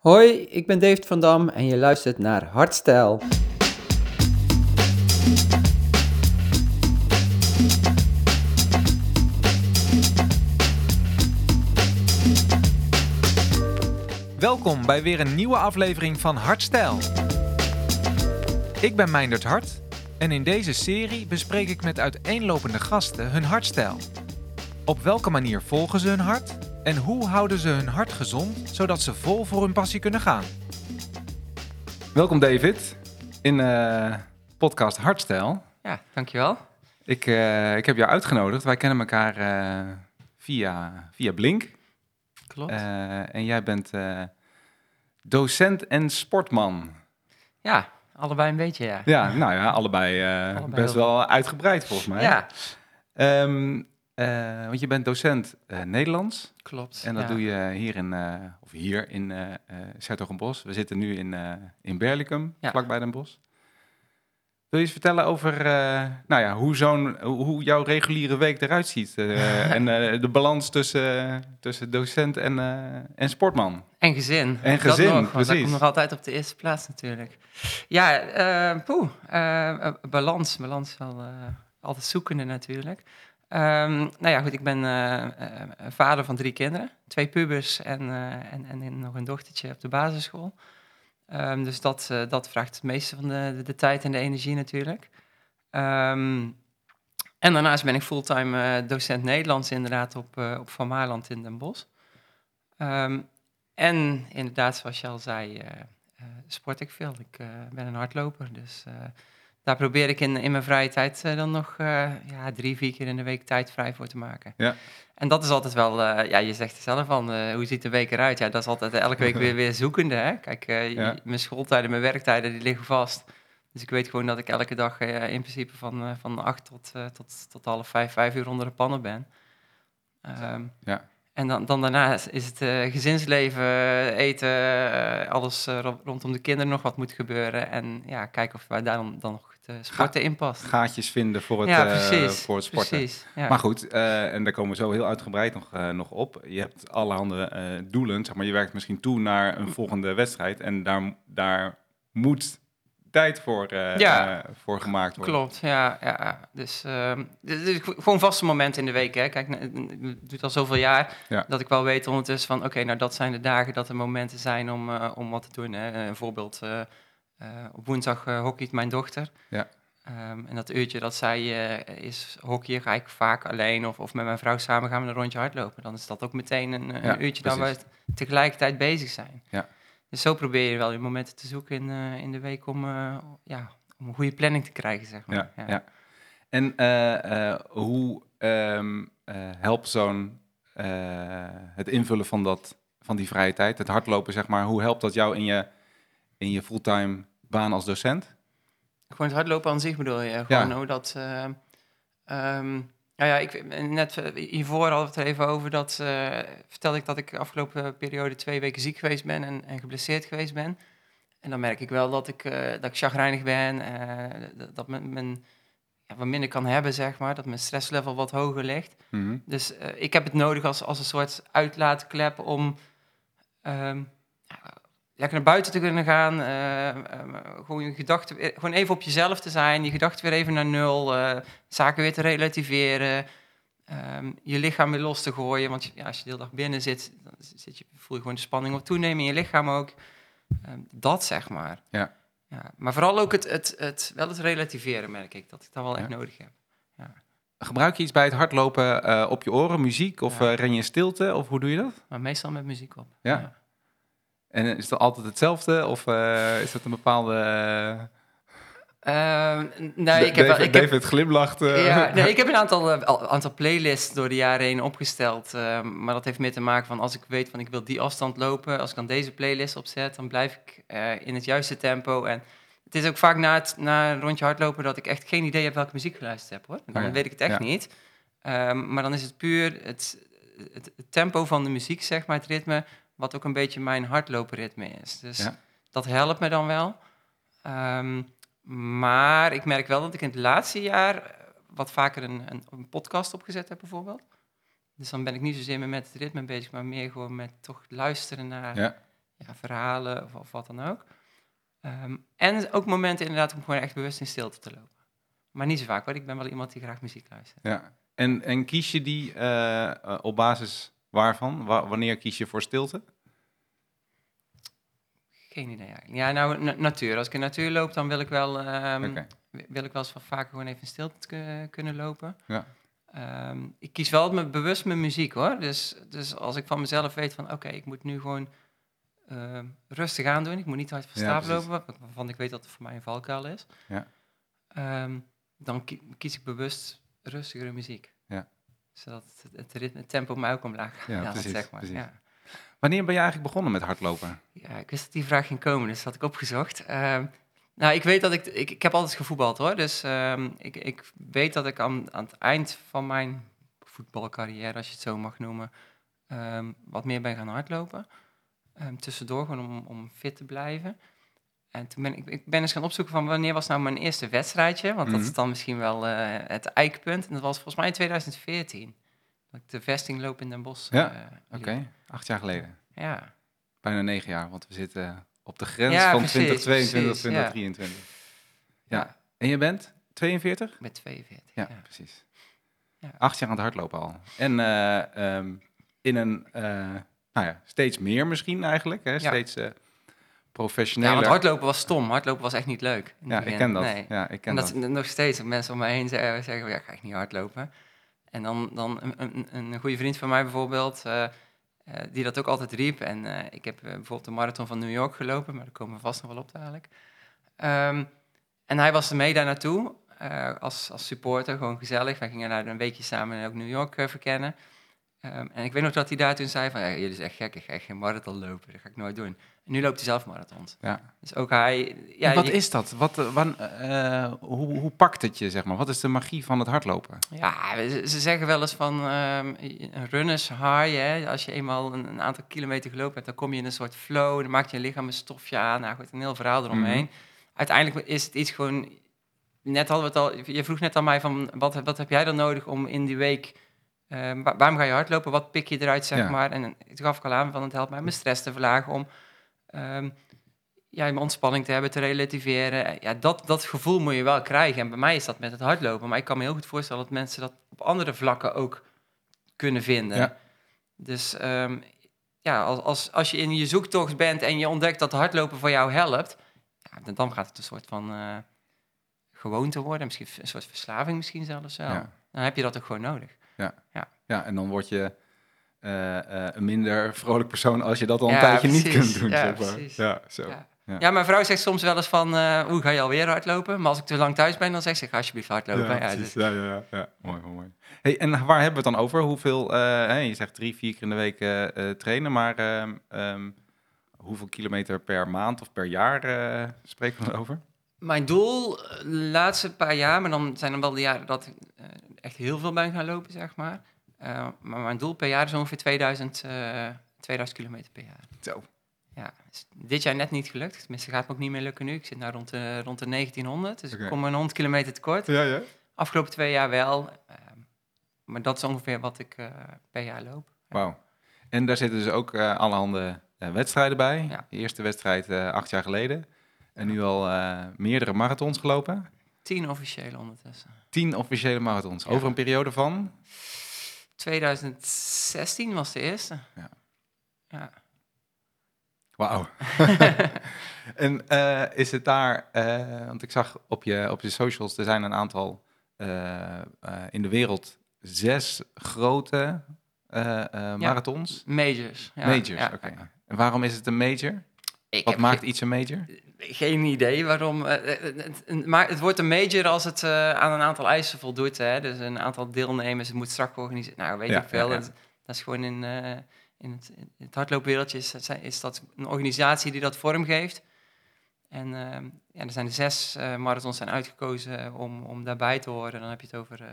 Hoi, ik ben David van Dam en je luistert naar Hardstyle. Welkom bij weer een nieuwe aflevering van Hardstyle. Ik ben Meindert Hart en in deze serie bespreek ik met uiteenlopende gasten hun hartstijl. Op welke manier volgen ze hun hart en hoe houden ze hun hart gezond zodat ze vol voor hun passie kunnen gaan? Welkom David in uh, podcast Hartstijl. Ja, dankjewel. Ik, uh, ik heb jou uitgenodigd. Wij kennen elkaar uh, via, via Blink. Klopt. en jij bent docent en sportman. Ja, allebei een beetje, ja. Ja, nou ja, allebei, allebei best wel uitgebreid volgens mij. Ja. Um, uh, want je bent docent uh, Nederlands. Klopt. En dat doe je hier in, uh, of hier in uh, We zitten nu in, in Berlicum, ja. vlakbij Den Bosch. Wil je eens vertellen over nou ja, hoe, zo'n, hoe jouw reguliere week eruit ziet? en de balans tussen, tussen docent en, en sportman? En gezin. En gezin, nog, precies. Dat komt nog altijd op de eerste plaats natuurlijk. Ja, poeh, balans. Balans wel altijd zoekende natuurlijk. Um, nou ja, goed, ik ben uh, uh, vader van drie kinderen. Twee pubers en, en, en nog een dochtertje op de basisschool. Um, dus dat, dat vraagt het meeste van de, de, tijd en de energie natuurlijk. Um, en daarnaast ben ik fulltime docent Nederlands inderdaad op, op Van Maarland in Den Bosch. en inderdaad, zoals je al zei, sport ik veel. Ik ben een hardloper, dus daar probeer ik in, in mijn vrije tijd uh, dan nog uh, ja, drie, vier keer in de week tijd vrij voor te maken. Ja. En dat is altijd wel, uh, ja, je zegt er zelf van, hoe ziet de week eruit? Ja, dat is altijd elke week weer, weer zoekende. Hè? Kijk, ja. mijn schooltijden, mijn werktijden, die liggen vast. Dus ik weet gewoon dat ik elke dag in principe van, van acht tot, tot, tot half vijf, vijf uur onder de pannen ben. Um, ja. En dan, dan daarna is het uh, gezinsleven, eten, uh, alles uh, rondom de kinderen nog wat moet gebeuren. En ja, kijken of wij daar dan, dan nog sporten in past. Gaatjes vinden voor het, ja, precies, voor het sporten. Precies, ja. Maar goed, en daar komen we zo heel uitgebreid nog, nog op. Je hebt allerhande doelen, zeg maar. Je werkt misschien toe naar een volgende wedstrijd. En daar, daar moet tijd voor, uh, ja, uh, voor gemaakt worden. Klopt, ja. ja. Dus, uh, dus gewoon vaste momenten in de week. Hè. Kijk, het doet al zoveel jaar ja. dat ik wel weet ondertussen van... oké, nou dat zijn de dagen dat er momenten zijn om, om wat te doen. Hè. Een voorbeeld, op woensdag hockeyt mijn dochter. Ja. Um, en dat uurtje dat zij is hockey, ga ik vaak alleen of, of met mijn vrouw samen gaan we een rondje hardlopen. Dan is dat ook meteen een, een ja, uurtje precies. dat we tegelijkertijd bezig zijn. Ja. Dus zo probeer je wel je momenten te zoeken in, uh, in de week om, uh, ja, om een goede planning te krijgen, zeg maar. Ja, ja. ja. En hoe um, helpt zo'n het invullen van, dat, van die vrije tijd, het hardlopen, zeg maar, hoe helpt dat jou in je, in je fulltime baan als docent? Gewoon het hardlopen aan zich bedoel je? Gewoon ja. hoe dat... Um, nou ja, ik, net hiervoor hadden we het even over. Dat uh, vertelde ik dat ik de afgelopen periode twee weken ziek geweest ben en, en geblesseerd geweest ben. En dan merk ik wel dat ik, uh, dat ik chagrijnig ben, uh, dat mijn, mijn ja, wat minder kan hebben, zeg maar. Dat mijn stresslevel wat hoger ligt. Mm -hmm. Dus ik heb het nodig als, als een soort uitlaatklep om um, lekker naar buiten te kunnen gaan. Uh, gewoon je gedachten, gewoon even op jezelf te zijn. Je gedachten weer even naar nul. Uh, zaken weer te relativeren. Um, je lichaam weer los te gooien. Want ja, als je de hele dag binnen zit, dan zit je, voel je gewoon de spanning op toenemen in je lichaam ook. Um, dat zeg maar. Ja. ja. Maar vooral ook het, het, het, wel het relativeren, merk ik. Dat ik dat wel echt ja. nodig heb. Ja. Gebruik je iets bij het hardlopen op je oren, muziek? Of ren je in stilte? Of hoe doe je dat? Maar meestal met muziek op. ja. En is dat altijd hetzelfde of uh, is dat een bepaalde... Uh, nee, ik heb, David, ik heb, David glimlacht. Uh. Ja, nee, ik heb een aantal, uh, aantal playlists door de jaren heen opgesteld. maar dat heeft meer te maken van als ik weet van ik wil die afstand lopen. Als ik dan deze playlist opzet, dan blijf ik in het juiste tempo. En het is ook vaak na, het, na een rondje hardlopen dat ik echt geen idee heb welke muziek geluisterd heb. Hoor. Dan Oh ja. weet ik het echt Ja. niet. Um, maar dan is het puur het, het, het tempo van de muziek, zeg maar, het ritme wat ook een beetje mijn hardloopritme is. Dus Ja. dat helpt me dan wel. Um, maar ik merk wel dat ik in het laatste jaar wat vaker een, een, een, podcast opgezet heb, bijvoorbeeld. Dus dan ben ik niet zozeer meer met het ritme bezig, maar meer gewoon met toch luisteren naar Ja. ja, verhalen of, of wat dan ook. Ehm, en ook momenten inderdaad om gewoon echt bewust in stilte te lopen. Maar niet zo vaak, want ik ben wel iemand die graag muziek luistert. Ja. En, en kies je die eh, eh, op basis waarvan? Wa- wanneer kies je voor stilte? Geen idee eigenlijk. Ja, nou, na- natuur. Als ik in natuur loop, dan wil ik wel, Oké. wil ik wel eens vaker gewoon even in stilte kunnen lopen. Ja. Ehm, ik kies wel me, bewust mijn muziek hoor. Dus, dus als ik van mezelf weet van oké, ik moet nu gewoon ehm, rustig aan doen. Ik moet niet hard van stapel lopen, wa- waarvan ik weet dat het voor mij een valkuil is. Ja. Dan ki- kies ik bewust rustigere muziek. Ja. Zodat het, het, ritme, het tempo mij ook omlaag gaat. Ja, Ja, precies, zeg maar. precies. Ja. Wanneer ben je eigenlijk begonnen met hardlopen? Ja, ik wist dat die vraag ging komen, dus dat had ik opgezocht. Ehm, nou, ik weet dat ik, ik... Ik heb altijd gevoetbald, hoor. Dus ehm, ik, ik weet dat ik aan, aan het eind van mijn voetbalcarrière, als je het zo mag noemen, ehm, wat meer ben gaan hardlopen. Ehm, tussendoor, gewoon om, om fit te blijven. En toen ben ik, ik ben eens gaan opzoeken van wanneer was nou mijn eerste wedstrijdje. Want dat Mhm. is dan misschien wel eh, het eikpunt. En dat was volgens mij in 2014. Dat ik de vesting loop in Den Bosch. Ja, eh, Oké, acht jaar geleden. Ja, Bijna negen jaar, want we zitten op de grens Ja, van precies, 2022, precies, ja. 2023. Ja. ja. En je bent 42? met 42. Ja, ja. precies. Ja. Acht jaar aan het hardlopen al. En eh, ehm, in een, nou ja, steeds meer misschien eigenlijk. Hè? Steeds eh Ja, want hardlopen was stom. Hardlopen was echt niet leuk. in Ja, ik ken dat. Nee. Ja, ik ken en dat, nog steeds. Mensen om mij heen zeggen, zeggen ja, ga ik niet hardlopen. En dan, dan een, een, een goede vriend van mij bijvoorbeeld, eh, eh, die dat ook altijd riep. En eh, ik heb bijvoorbeeld de marathon van New York gelopen, maar daar komen we vast nog wel op dadelijk. Ehm, en hij was er mee daar naartoe, als, als supporter, gewoon gezellig. Wij gingen daar een weekje samen ook New York verkennen. Ehm, en ik weet nog dat hij daar toen zei van, ja, jullie zijn echt gek, ik ga echt geen marathon lopen, dat ga ik nooit doen. En nu loopt hij zelf marathons. Ja. Dus ook hij... Ja, wat je- is dat? Wat, eh, wan- eh, hoe, hoe pakt het je, zeg maar? Wat is de magie van het hardlopen? Ja, ze, ze zeggen wel eens van ehm, een runners high. Hè? Als je eenmaal een, een aantal kilometer gelopen hebt, dan kom je in een soort flow. Dan maakt je lichaam een stofje aan. Nou goed, een heel verhaal eromheen. Mhm. Uiteindelijk is het iets gewoon... Net hadden we het al... Je vroeg net aan mij van, wat, wat heb jij dan nodig om in die week... ehm, wa- waarom ga je hardlopen? Wat pik je eruit, zeg Ja. maar? En toen gaf ik al aan van, het helpt mij mijn stress te verlagen. Om ehm, ja, mijn ontspanning te hebben, te relativeren. Ja, dat, dat gevoel moet je wel krijgen. En bij mij is dat met het hardlopen. Maar ik kan me heel goed voorstellen dat mensen dat op andere vlakken ook kunnen vinden. Ja. Dus ehm, ja, als, als, als je in je zoektocht bent en je ontdekt dat hardlopen voor jou helpt, ja, dan, dan gaat het een soort van eh, gewoonte worden. Misschien een soort verslaving misschien zelfs wel. Ja. Dan heb je dat ook gewoon nodig. Ja, en dan word je eh, eh, een minder vrolijk persoon als je dat al een Ja, tijdje niet kunt doen. Ja, zeg maar. precies. ja zo. Ja. Ja. Ja. mijn vrouw zegt soms wel eens van, eh hoe ga je alweer hardlopen? Maar als ik te lang thuis ben, dan zegt ze, ga alsjeblieft hardlopen. Ja, Ja, dus- ja, ja, ja, ja. Mooi, mooi. Hey, en waar hebben we het dan over? Hoeveel, eh, hè, je zegt drie, vier keer in de week eh, trainen, maar ehm, ehm, hoeveel kilometer per maand of per jaar spreken we over? Mijn doel de laatste paar jaar, maar dan zijn er wel de jaren dat echt heel veel ben gaan lopen, zeg maar. Eh, maar mijn doel per jaar is ongeveer 2000, eh 2000 kilometer per jaar. Zo. Ja, is dit jaar net niet gelukt. Tenminste, gaat me ook niet meer lukken nu. Ik zit nu rond de, rond de 1900, dus ik kom een 100 kilometer tekort. Ja, ja. Afgelopen twee jaar wel. eh, maar dat is ongeveer wat ik eh, per jaar loop. Wauw. En daar zitten dus ook eh allerhande eh, wedstrijden bij. Ja. De eerste wedstrijd eh, acht jaar geleden. En nu al eh, meerdere marathons gelopen. Tien officiële ondertussen. Tien officiële marathons. Ja. Over een periode van? 2016 was de eerste. Ja. Ja. Wauw. en eh, is het daar, eh, want ik zag op je, op je socials, er zijn een aantal eh, in de wereld zes grote marathons. Majors. Ja, Majors, oké. En waarom is het een major? Ik Wat maakt iets een major? Geen idee waarom. eh, eh, het- Maar het wordt een major als het eh, aan een aantal eisen voldoet. Hè? Dus een aantal deelnemers, het moet strak georganiseerd. Nou, weet Ja, ik veel. ja, ja. Dat, dat is gewoon in, eh, in, het, in het hardloopwereldje is, dat- is dat een organisatie die dat vormgeeft. En eh, ja, er zijn zes eh, marathons zijn uitgekozen om, om daarbij te horen. Dan heb je het over eh,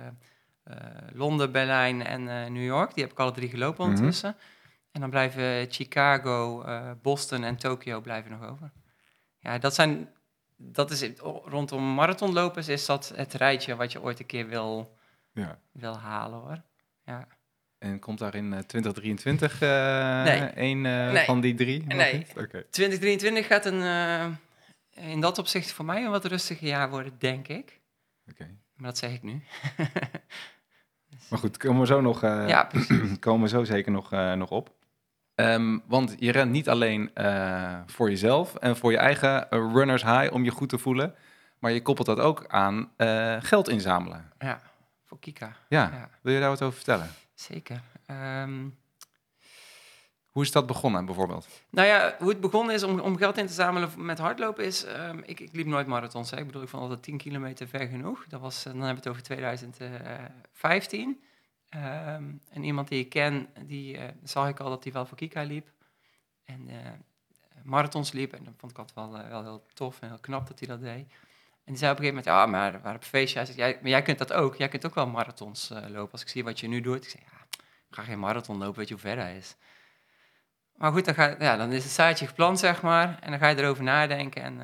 eh, Londen, Berlijn en eh, New York. Die heb ik alle drie gelopen Mhm. ondertussen. En dan blijven Chicago, eh, Boston en Tokio blijven nog over. Ja, dat zijn, dat is rondom marathonlopers is dat het rijtje wat je ooit een keer wil, Ja. wil halen hoor. Ja. En komt daar in eh, 2023 eh Nee. een eh, Nee. van die drie? Nee. niet? Oké. 2023 gaat een, eh, in dat opzicht voor mij een wat rustiger jaar worden, denk ik. oké. Maar dat zeg ik nu. Maar goed, komen we zo nog, eh, ja, precies. komen we zo zeker nog, eh, nog op. Ehm, want je rent niet alleen eh, voor jezelf en voor je eigen eh, runners high om je goed te voelen, maar je koppelt dat ook aan eh, geld inzamelen. Ja, voor Kika. Ja, Ja, wil je daar wat over vertellen? zeker. Ehm, Hoe is dat begonnen bijvoorbeeld? Nou ja, hoe het begonnen is om, om geld in te zamelen met hardlopen is... ehm, ik, ik liep nooit marathons. Hè. Ik bedoel, ik vond altijd 10 kilometer ver genoeg. Dat was, dan hebben we het over 2015. Ehm, en iemand die ik ken, die eh, zag ik al dat hij wel voor Kika liep. En eh, marathons liep. En dat vond ik altijd wel, eh, wel heel tof en heel knap dat hij dat deed. En die zei op een gegeven moment, ja, maar waren op feestje. Hij zei, jij, maar jij kunt dat ook. Jij kunt ook wel marathons lopen. Als ik zie wat je nu doet. Ik zei, ja, ik ga geen marathon lopen. Weet je hoe ver dat is? Maar goed, dan, ga, ja, dan is het zaadje geplant, zeg maar. En dan ga je erover nadenken. En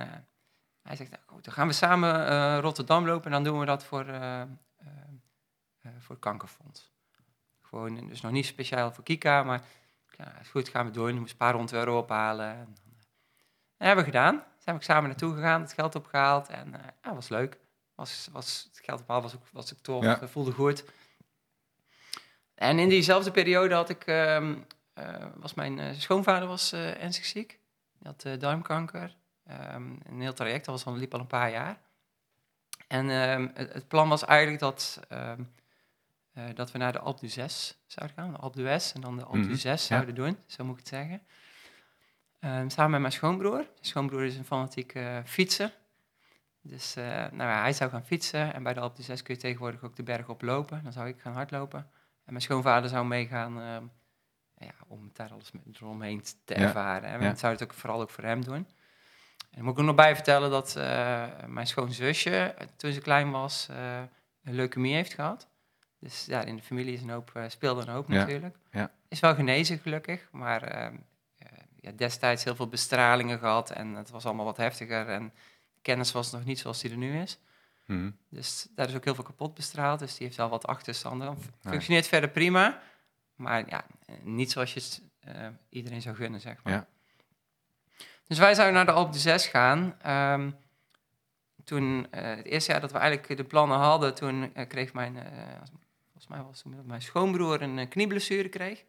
hij zegt, nou, goed, dan gaan we samen Rotterdam lopen. En dan doen we dat voor, voor het kankerfonds. Gewoon, dus nog niet speciaal voor Kika, maar ja, is goed, gaan we doen. We moesten een paar honderd euro ophalen. En, eh, dat hebben we gedaan. Zijn we samen naartoe gegaan, het geld opgehaald. En eh ja, was leuk. Was, was, het geld opgehaald was ook, was ook tof, Ja. eh, voelde goed. En in diezelfde periode had ik, ehm, eh, was mijn schoonvader was, eh, ernstig ziek. Die had darmkanker. Ehm, een heel traject, dat was al, liep al een paar jaar. En ehm, het, het plan was eigenlijk dat, eh, dat we naar de Alpe d'Huez zouden gaan. De Alpe d'Huez en dan de Alpe Mhm, d'Huez zouden doen, zo moet ik het zeggen. Ehm, samen met mijn schoonbroer. Mijn schoonbroer is een fanatieke eh, fietser. Dus eh, nou ja, hij zou gaan fietsen. En bij de Alpe d'Huez kun je tegenwoordig ook de berg oplopen. Dan zou ik gaan hardlopen. En mijn schoonvader zou meegaan ehm, ja, om daar alles met, eromheen te te Ja, ervaren. En we zouden het ook vooral ook voor hem doen. En dan moet ik er nog bij vertellen dat mijn schoonzusje, toen ze klein was, een leukemie heeft gehad. Dus ja, in de familie is een hoop, eh, speelde een hoop Ja, natuurlijk. ja. Is wel genezen gelukkig, maar ehm, eh, ja, destijds heel veel bestralingen gehad en het was allemaal wat heftiger. En kennis was nog niet zoals die er nu is. Mhm. Dus daar is ook heel veel kapot bestraald. Dus die heeft wel wat achterstanden. Nee. Functioneert verder prima. Maar ja, niet zoals je het eh, iedereen zou gunnen, zeg maar. Ja. Dus wij zouden naar de Alpe d'Huez gaan. Ehm, toen, het eerste jaar dat we eigenlijk de plannen hadden, toen kreeg mijn, volgens mij was mijn schoonbroer een eh, knieblessure kreeg.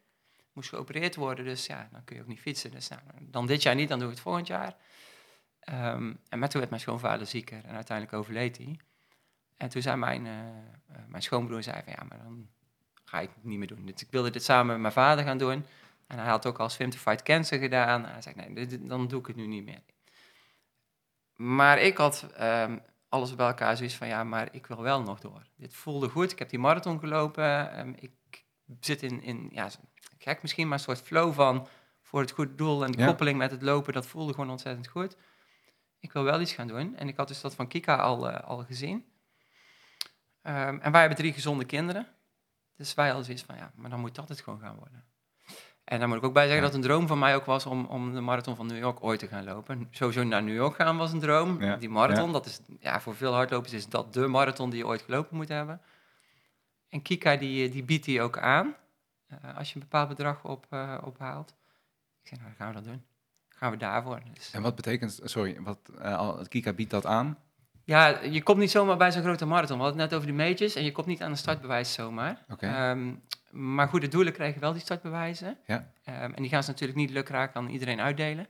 Moest geopereerd worden, dus ja, dan kun je ook niet fietsen. Dus nou, dan dit jaar niet, dan doen we het volgend jaar. Ehm, en maar toen werd mijn schoonvader zieker en uiteindelijk overleed hij. En toen zei mijn, eh, eh, mijn schoonbroer, zei van, ja, maar dan ga ik het niet meer doen. Ik wilde dit samen met mijn vader gaan doen. En hij had ook al Swim to Fight Cancer gedaan. En hij zei, nee, dit- dan doe ik het nu niet meer. Maar ik had ehm, alles bij elkaar zoiets van, ja, maar ik wil wel nog door. Dit voelde goed. Ik heb die marathon gelopen. Ehm, ik zit in, in ja, gek misschien, maar een soort flow van voor het goede doel. En de Ja. koppeling met het lopen, dat voelde gewoon ontzettend goed. Ik wil wel iets gaan doen. En ik had dus dat van Kika al, eh, al gezien. Ehm, en wij hebben drie gezonde kinderen. Dus wij hadden zoiets van, ja, maar dan moet dat het gewoon gaan worden. En dan moet ik ook bij zeggen Ja. dat een droom van mij ook was om, om de marathon van New York ooit te gaan lopen. Sowieso naar New York gaan was een droom. Ja, Die marathon, ja. dat is ja, voor veel hardlopers is dat de marathon die je ooit gelopen moet hebben. En Kika die, die biedt die ook aan, eh, als je een bepaald bedrag op, eh, ophaalt. Ik zeg, nou gaan we dat doen. Gaan we daarvoor. Dus, En wat betekent, sorry, wat, eh, al- Kika biedt dat aan? ja, je komt niet zomaar bij zo'n grote marathon. We hadden het net over de majors en je komt niet aan een startbewijs zomaar. Oké. Ehm, maar goede doelen krijgen wel die startbewijzen. Ja. Ehm, en die gaan ze natuurlijk niet lukraak aan iedereen uitdelen.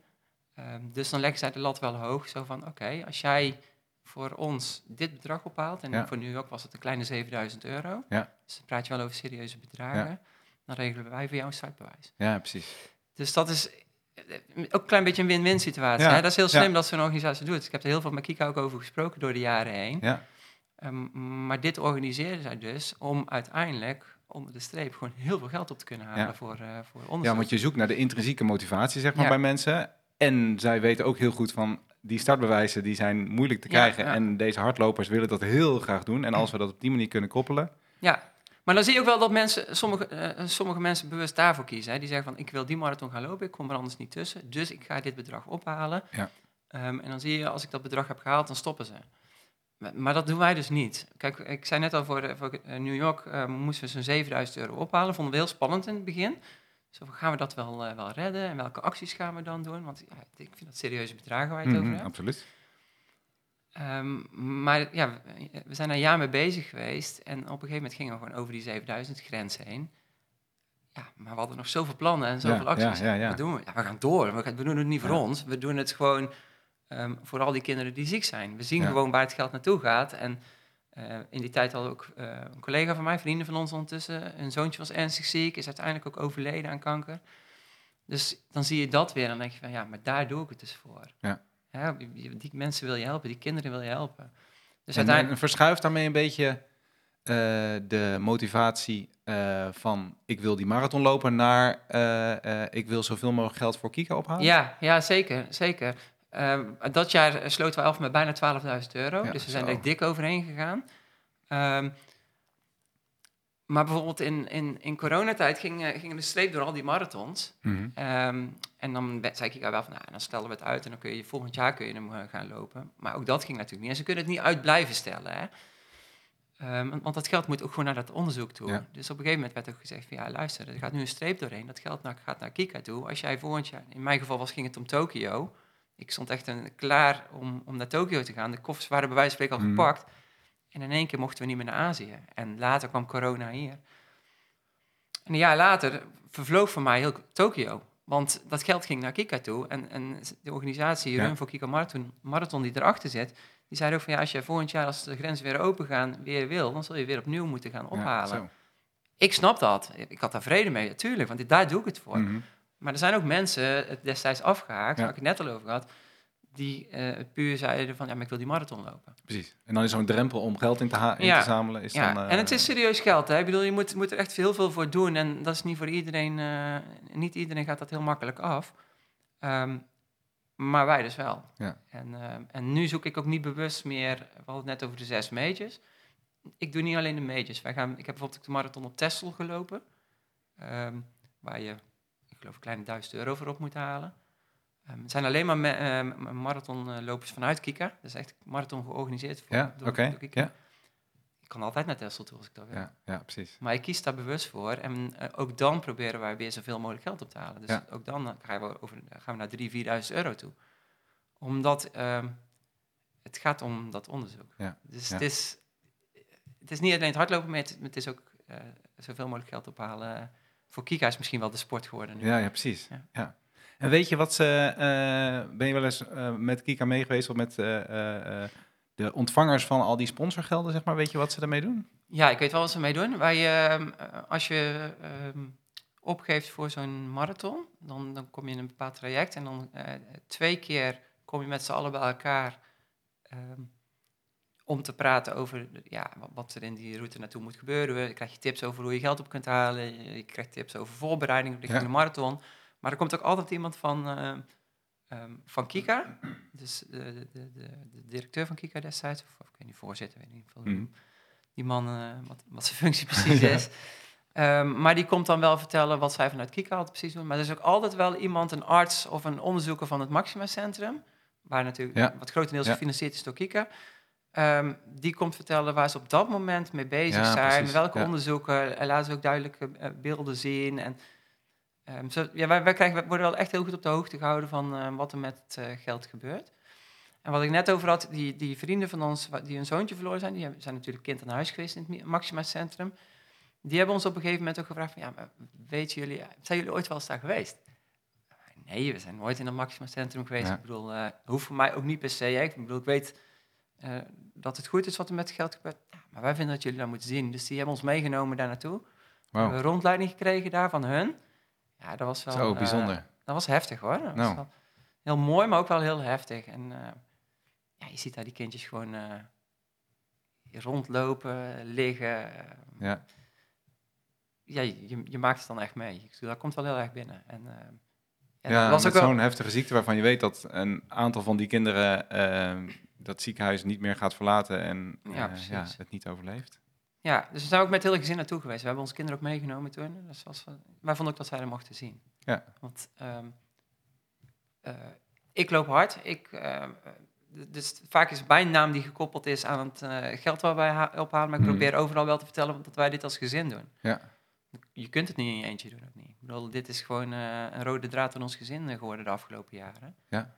Ehm, dus dan leggen zij de lat wel hoog. Zo van, oké, als jij voor ons dit bedrag ophaalt... en Ja. voor New York was het een kleine 7000 euro... Ja. dus dan praat je wel over serieuze bedragen... dan regelen wij voor jou een startbewijs. Ja, precies. Dus dat is eh, ook een klein beetje een win-win situatie. Hè? Dat is heel slim dat zo'n organisatie doet. Ik heb er heel veel met Kika ook over gesproken door de jaren heen. Ja, Ehm, maar dit organiseerden zij dus om uiteindelijk onder de streep gewoon heel veel geld op te kunnen halen Ja. voor, eh voor onderzoek. ja want je zoekt naar de intrinsieke motivatie, zeg maar, Ja. bij mensen. En zij weten ook heel goed van, die startbewijzen die zijn moeilijk te krijgen. En deze hardlopers willen dat heel graag doen. En als we dat op die manier kunnen koppelen... Ja, maar dan zie je ook wel dat mensen, sommige, eh, sommige mensen bewust daarvoor kiezen. Hè. Die zeggen van, ik wil die marathon gaan lopen, ik kom er anders niet tussen. Dus ik ga dit bedrag ophalen. Ja. Ehm, en dan zie je, als ik dat bedrag heb gehaald, dan stoppen ze. Maar, dat doen wij dus niet. Kijk, ik zei net al, voor, de- voor eh, New York eh, moesten we zo'n 7000 euro ophalen. Vonden we heel spannend in het begin. Van, gaan we dat wel, eh, wel redden? En welke acties gaan we dan doen? Want ja, ik vind dat serieuze bedragen waar je het Mhm, over hebt. absoluut. Ehm, maar ja, we- we zijn er een jaar mee bezig geweest. En op een gegeven moment gingen we gewoon over die 7000 grens heen. Ja, maar we hadden nog zoveel plannen en zoveel Ja, acties. ja, ja, ja. Wat doen we? Ja, we gaan door. We, gaan- we doen het niet voor ons. We doen het gewoon ehm, voor al die kinderen die ziek zijn. We zien Ja. gewoon waar het geld naartoe gaat. En eh, in die tijd had ook eh, een collega van mij, vrienden van ons ondertussen, een zoontje was ernstig ziek, is uiteindelijk ook overleden aan kanker. Dus dan zie je dat weer en dan denk je van ja, maar daar doe ik het dus voor. Ja. Ja, die- mensen wil je helpen, die kinderen wil je helpen. Dus en, uiteindelijk, en verschuift daarmee een beetje eh, de motivatie van ik wil die marathon lopen naar ik wil zoveel mogelijk geld voor Kika ophalen? ja, ja, zeker, zeker. Ehm, dat jaar eh, sloten we af met bijna 12.000 euro, Ja, dus we zijn er dik overheen gegaan. Ehm, maar bijvoorbeeld in, in, in coronatijd ging, eh, ging de streep door al die marathons. Mhm. Ehm, en dan zei ik wel van, nou, dan stellen we het uit en dan kun je volgend jaar kun je hem eh, gaan lopen. Maar ook dat ging natuurlijk niet. En ze kunnen het niet uit blijven stellen, hè. Ehm, want- want dat geld moet ook gewoon naar dat onderzoek toe. Ja. Dus op een gegeven moment werd ook gezegd van, ja, luister, er gaat nu een streep doorheen. Dat geld naar, gaat naar Kika toe. Als jij volgend jaar, in mijn geval was, ging het om Tokio. Ik stond echt een, klaar om, om naar Tokio te gaan. De koffers waren bij wijze van spreken al Mhm. gepakt. En in één keer mochten we niet meer naar Azië. En later kwam corona hier. En een jaar later vervloog voor mij heel Tokio. Want dat geld ging naar Kika toe. En, en de organisatie Ja. Run voor Kika Marathon, Marathon die erachter zit... die zei ook van ja, als jij volgend jaar als de grenzen weer open gaan, weer wil... dan zul je weer opnieuw moeten gaan ophalen. ik snap dat. Ik had daar vrede mee, natuurlijk. Want daar doe ik het voor. Mhm. Maar er zijn ook mensen het destijds afgehaakt, waar ik het net al over had... die eh, puur zeiden van ja, maar ik wil die marathon lopen. Precies. En dan is zo'n drempel om geld in te, ha- in Ja. te zamelen. Is Ja, dan, eh, en het is serieus geld. Hè? Ik bedoel, je moet, moet er echt heel veel voor doen. En dat is niet voor iedereen. eh, niet iedereen gaat dat heel makkelijk af. Ehm, maar wij dus wel. Ja. En, en nu zoek ik ook niet bewust meer. We hadden het net over de zes majors. Ik doe niet alleen de majors. Wij gaan, ik heb bijvoorbeeld de marathon op Texel gelopen. ehm, waar je, geloof, een kleine duizend euro voor op moet halen. Ehm, het zijn alleen maar ma- ehm, marathonlopers vanuit Kika. Dat is echt marathon georganiseerd voor, Ja, door, oké. door Kika. Ja, Ik kan altijd naar Texel toe als ik dat wil. ja, ja, precies. Maar ik kies daar bewust voor. En eh, ook dan proberen wij weer zoveel mogelijk geld op te halen. Dus Ja. ook dan eh, gaan we, over, gaan we naar 3.000, 4.000 euro toe. Omdat ehm, het gaat om dat onderzoek. Ja. Dus. Het, is, het is niet alleen het hardlopen, maar het, het is ook eh, zoveel mogelijk geld ophalen. Voor Kika is misschien wel de sport geworden nu. Ja, ja precies. Ja. Ja. En weet je wat ze... eh, ben je wel eens eh, met Kika mee geweest of met eh, de ontvangers van al die sponsorgelden, zeg maar? Weet je wat ze ermee doen? Ja, ik weet wel wat ze mee doen. Wij, ehm, eh, als je ehm, opgeeft voor zo'n marathon, dan, dan kom je in een bepaald traject en dan twee keer kom je met z'n allen bij elkaar ehm, om te praten over ja, wat, er in die route naartoe moet gebeuren. Je krijgt tips over hoe je geld op kunt halen, je, krijgt tips over voorbereiding richting Ja. de marathon. Maar er komt ook altijd iemand van, ehm, ehm, van Kika, dus de, de, de, de, directeur van Kika destijds, of, of ik weet niet, voorzitter, weet niet Mhm. die man, eh, wat, wat zijn functie precies Ja. is. Ehm, maar die komt dan wel vertellen wat zij vanuit Kika altijd precies doen. Maar er is ook altijd wel iemand, een arts of een onderzoeker van het Maxima Centrum, waar natuurlijk Ja. wat grotendeels gefinancierd is door Kika. Ehm, die komt vertellen waar ze op dat moment mee bezig Ja, zijn, precies. welke Ja. onderzoeken. En laten ze ook duidelijke eh, beelden zien. En, ehm, zo, ja, wij, wij, krijgen, wij worden wel echt heel goed op de hoogte gehouden van eh, wat er met het eh, geld gebeurt. En wat ik net over had, die, die vrienden van ons die een zoontje verloren zijn, die hebben- zijn natuurlijk kind aan huis geweest in het Maxima Centrum. Die hebben ons op een gegeven moment ook gevraagd van, ja, maar weten jullie, zijn jullie ooit wel eens daar geweest? Nee, we zijn nooit in het Maxima Centrum geweest. Ja. Ik bedoel, eh hoeft voor mij ook niet per se. Hè. Ik bedoel, ik weet eh, dat het goed is wat er met het geld gebeurt. Ja, maar wij vinden dat jullie dat moeten zien. Dus die hebben ons meegenomen daar naartoe. We hebben een rondleiding gekregen daar van hun. Ja, dat was wel... zo eh, bijzonder. dat was heftig hoor. Dat was Nou. wel heel mooi, maar ook wel heel heftig. En eh, ja, je ziet daar die kindjes gewoon rondlopen, liggen. Ja. ja, je, je maakt het dan echt mee. Dat komt wel heel erg binnen. En, ja, Ja, dat was ook zo'n heftige ziekte waarvan je weet dat een aantal van die kinderen ehm, dat ziekenhuis niet meer gaat verlaten en Ja, eh, ja, het niet overleeft. ja, dus we zijn ook met het hele gezin naartoe geweest. We hebben onze kinderen ook meegenomen toen. Dus was, wij vonden ook dat zij er mochten zien. Ja. Want ehm, eh, ik loop hard. Ik, eh, dus vaak is bijnaam die gekoppeld is aan het geld waar wij ha- ophalen. Maar ik Hmm. probeer overal wel te vertellen dat wij dit als gezin doen. Ja. Je kunt het niet in je eentje doen ook niet. Ik bedoel, dit is gewoon eh, een rode draad in ons gezin geworden de afgelopen jaren. Ja.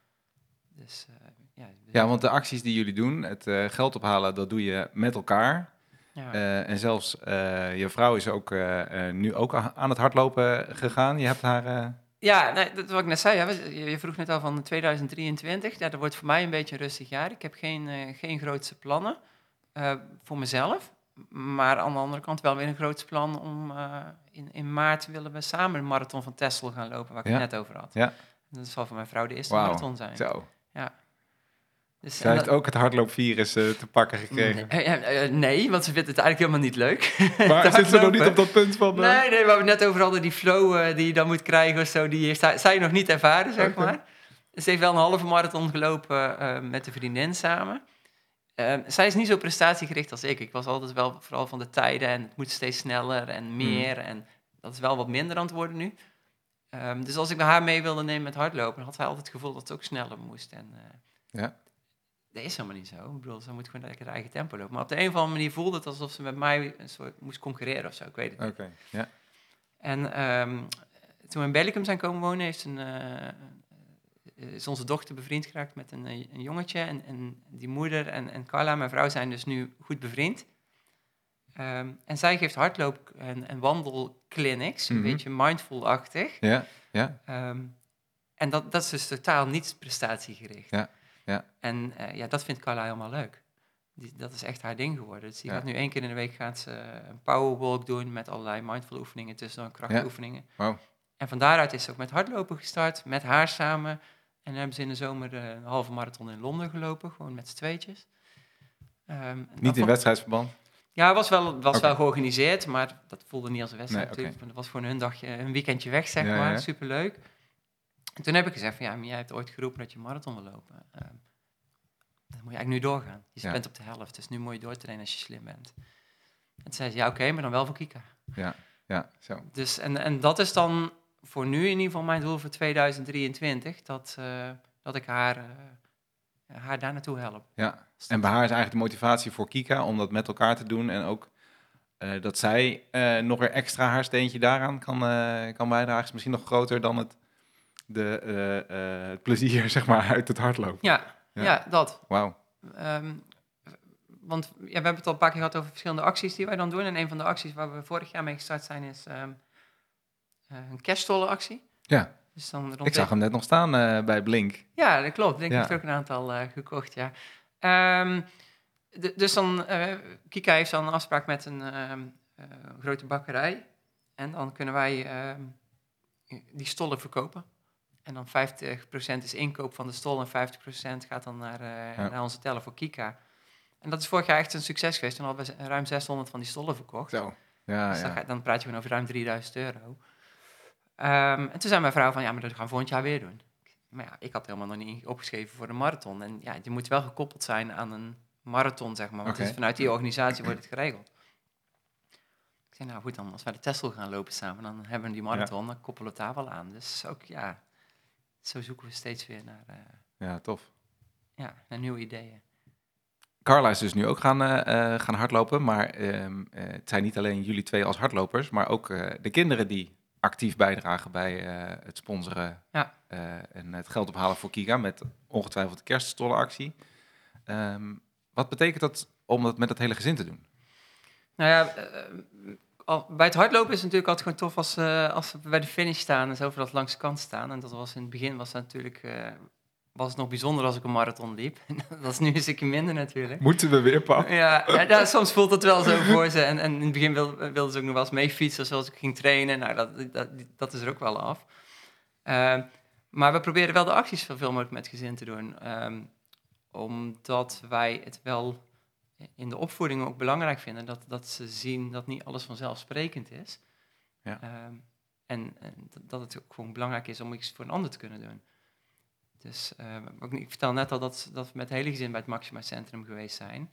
Dus eh, ja. dus- Ja, want de acties die jullie doen, het eh, geld ophalen, dat doe je met elkaar. ja. En zelfs je vrouw is ook nu ook aan het hardlopen gegaan. Je hebt haar... Ja, nee, dat wat ik net zei. Hè, je, vroeg net al van 2023. Ja, dat wordt voor mij een beetje een rustig jaar. Ik heb geen, geen grootste plannen voor mezelf. Maar aan de andere kant wel weer een groot plan om eh, in, in maart willen we samen een marathon van Texel gaan lopen, waar ik Ja. het net over had. Ja. Dat zal voor mijn vrouw de eerste marathon zijn. Zo. Dus, Zij heeft dat- ook het hardloopvirus eh, te pakken gekregen. Nee, eh, nee, want ze vindt het eigenlijk helemaal niet leuk. Maar zit ze nog niet op dat punt van... Nee, nee, waar we net over hadden, die flow die je dan moet krijgen of zo, die heeft zij, nog niet ervaren, zeg maar. Ze heeft wel een halve marathon gelopen met de vriendin samen. Eh, zij is niet zo prestatiegericht als ik. Ik was altijd wel vooral van de tijden en het moet steeds sneller en meer. En dat is wel wat minder aan het worden nu. Ehm, dus als ik haar mee wilde nemen met hardlopen, had zij altijd het gevoel dat het ook sneller moest. En, eh, Ja. Dat is helemaal niet zo. Ik bedoel, ze moet gewoon lekker haar eigen tempo lopen. Maar op de een of andere manier voelde het alsof ze met mij een soort moest concurreren of zo. Ik weet het niet. Oké, ja. En ehm, toen we in Bellicum zijn komen wonen, heeft een, eh, is onze dochter bevriend geraakt met een, eh, een jongetje. En, en die moeder en, en Carla, mijn vrouw, zijn dus nu goed bevriend. Ehm, en zij geeft hardloop- en, en wandelclinics, een Mhm. beetje mindful-achtig. Ja, ja. Ehm, en dat, dat is dus totaal niet prestatiegericht. Ja, ja. En eh, ja, dat vindt Carla helemaal leuk. Die, dat is echt haar ding geworden. Dus die Ja. gaat nu één keer in de week gaat ze een powerwalk doen met allerlei mindful oefeningen tussendoor, krachtoefeningen. Wauw. En van daaruit is ze ook met hardlopen gestart, met haar samen. En dan hebben ze in de zomer eh, een halve marathon in Londen gelopen, gewoon met z'n tweetjes. Ehm, dat Niet in wedstrijdsverband? Ja, het was wel, was wel georganiseerd, maar dat voelde niet als een wedstrijd Nee, Het was gewoon hun dagje, een weekendje weg, zeg Ja, maar. ja. Superleuk. En toen heb ik gezegd van, ja, maar jij hebt ooit geroepen dat je marathon wil lopen. Ehm, dan moet je eigenlijk nu doorgaan. Je Ja. bent op de helft, dus nu moet je doortrainen als je slim bent. En toen zei ze, ja, oké, maar dan wel voor Kika. Ja, ja, zo. Dus, en, en dat is dan voor nu in ieder geval mijn doel voor 2023, dat, eh, dat ik haar, eh, haar daar naartoe help. Ja. En bij haar is eigenlijk de motivatie voor Kika om dat met elkaar te doen. En ook eh, dat zij nog weer extra haar steentje daaraan kan, kan bijdragen. Is misschien nog groter dan het, de, het plezier zeg maar, uit het hardlopen. Ja, Ja. ja. dat. Wauw. Ehm, want ja, we hebben het al een paar keer gehad over verschillende acties die wij dan doen. En een van de acties waar we vorig jaar mee gestart zijn is ehm, eh, een kerststollenactie. Ja, Dus dan rond ik zag hem net nog staan eh, bij Blink. Ja, dat klopt. Ik Ja. heb er ook een aantal eh, gekocht, ja. Ehm, dus dan, eh, Kika heeft dan een afspraak met een ehm, eh, grote bakkerij. En dan kunnen wij ehm, die stollen verkopen. En dan 50% is inkoop van de stol en 50% gaat dan naar, eh, Ja. naar onze teller voor Kika. En dat is vorig jaar echt een succes geweest. Toen hadden we ruim 600 van die stollen verkocht. Zo. Ja, Dus dan, ja. ga- dan praat je gewoon over ruim 3000 euro. Ehm, en toen zei mijn vrouw van, ja, maar dat gaan we volgend jaar weer doen. Maar ja, ik had helemaal nog niet opgeschreven voor de marathon. En ja, je moet wel gekoppeld zijn aan een marathon, zeg maar. Want vanuit die organisatie wordt het geregeld. Ik zei, nou goed dan, als wij de Tesla gaan lopen samen, dan hebben we die marathon, dan koppelen we het daar wel aan. Dus ook, ja, zo zoeken we steeds weer naar, eh, ja, tof. ja, naar nieuwe ideeën. Carla is dus nu ook gaan, eh, eh, gaan hardlopen. Maar ehm, eh, het zijn niet alleen jullie twee als hardlopers, maar ook de kinderen die actief bijdragen bij eh, het sponsoren Ja. eh, en het geld ophalen voor Kika met ongetwijfeld de kerststollenactie. Ehm, wat betekent dat om dat met het hele gezin te doen? Nou ja, eh, bij het hardlopen is het natuurlijk altijd gewoon tof als, als we bij de finish staan en zo voor dat langs de kant staan. En dat was in het begin was dat natuurlijk was het nog bijzonder als ik een marathon liep. dat is nu een stukje minder natuurlijk. Moeten we weer, pap? Ja, ja, soms voelt het wel zo voor ze. En, en in het begin wil- wilden ze ook nog wel eens mee fietsen zoals ik ging trainen. Nou, dat, dat, dat is er ook wel af. Ehm, maar we proberen wel de acties zoveel mogelijk met gezin te doen. Ehm, omdat wij het wel in de opvoeding ook belangrijk vinden dat, dat ze zien dat niet alles vanzelfsprekend is. Ja. Ehm, en, en dat- dat het ook gewoon belangrijk is om iets voor een ander te kunnen doen. Dus ook, niet- ik vertel net al dat, dat we met het hele gezin bij het Maxima Centrum geweest zijn.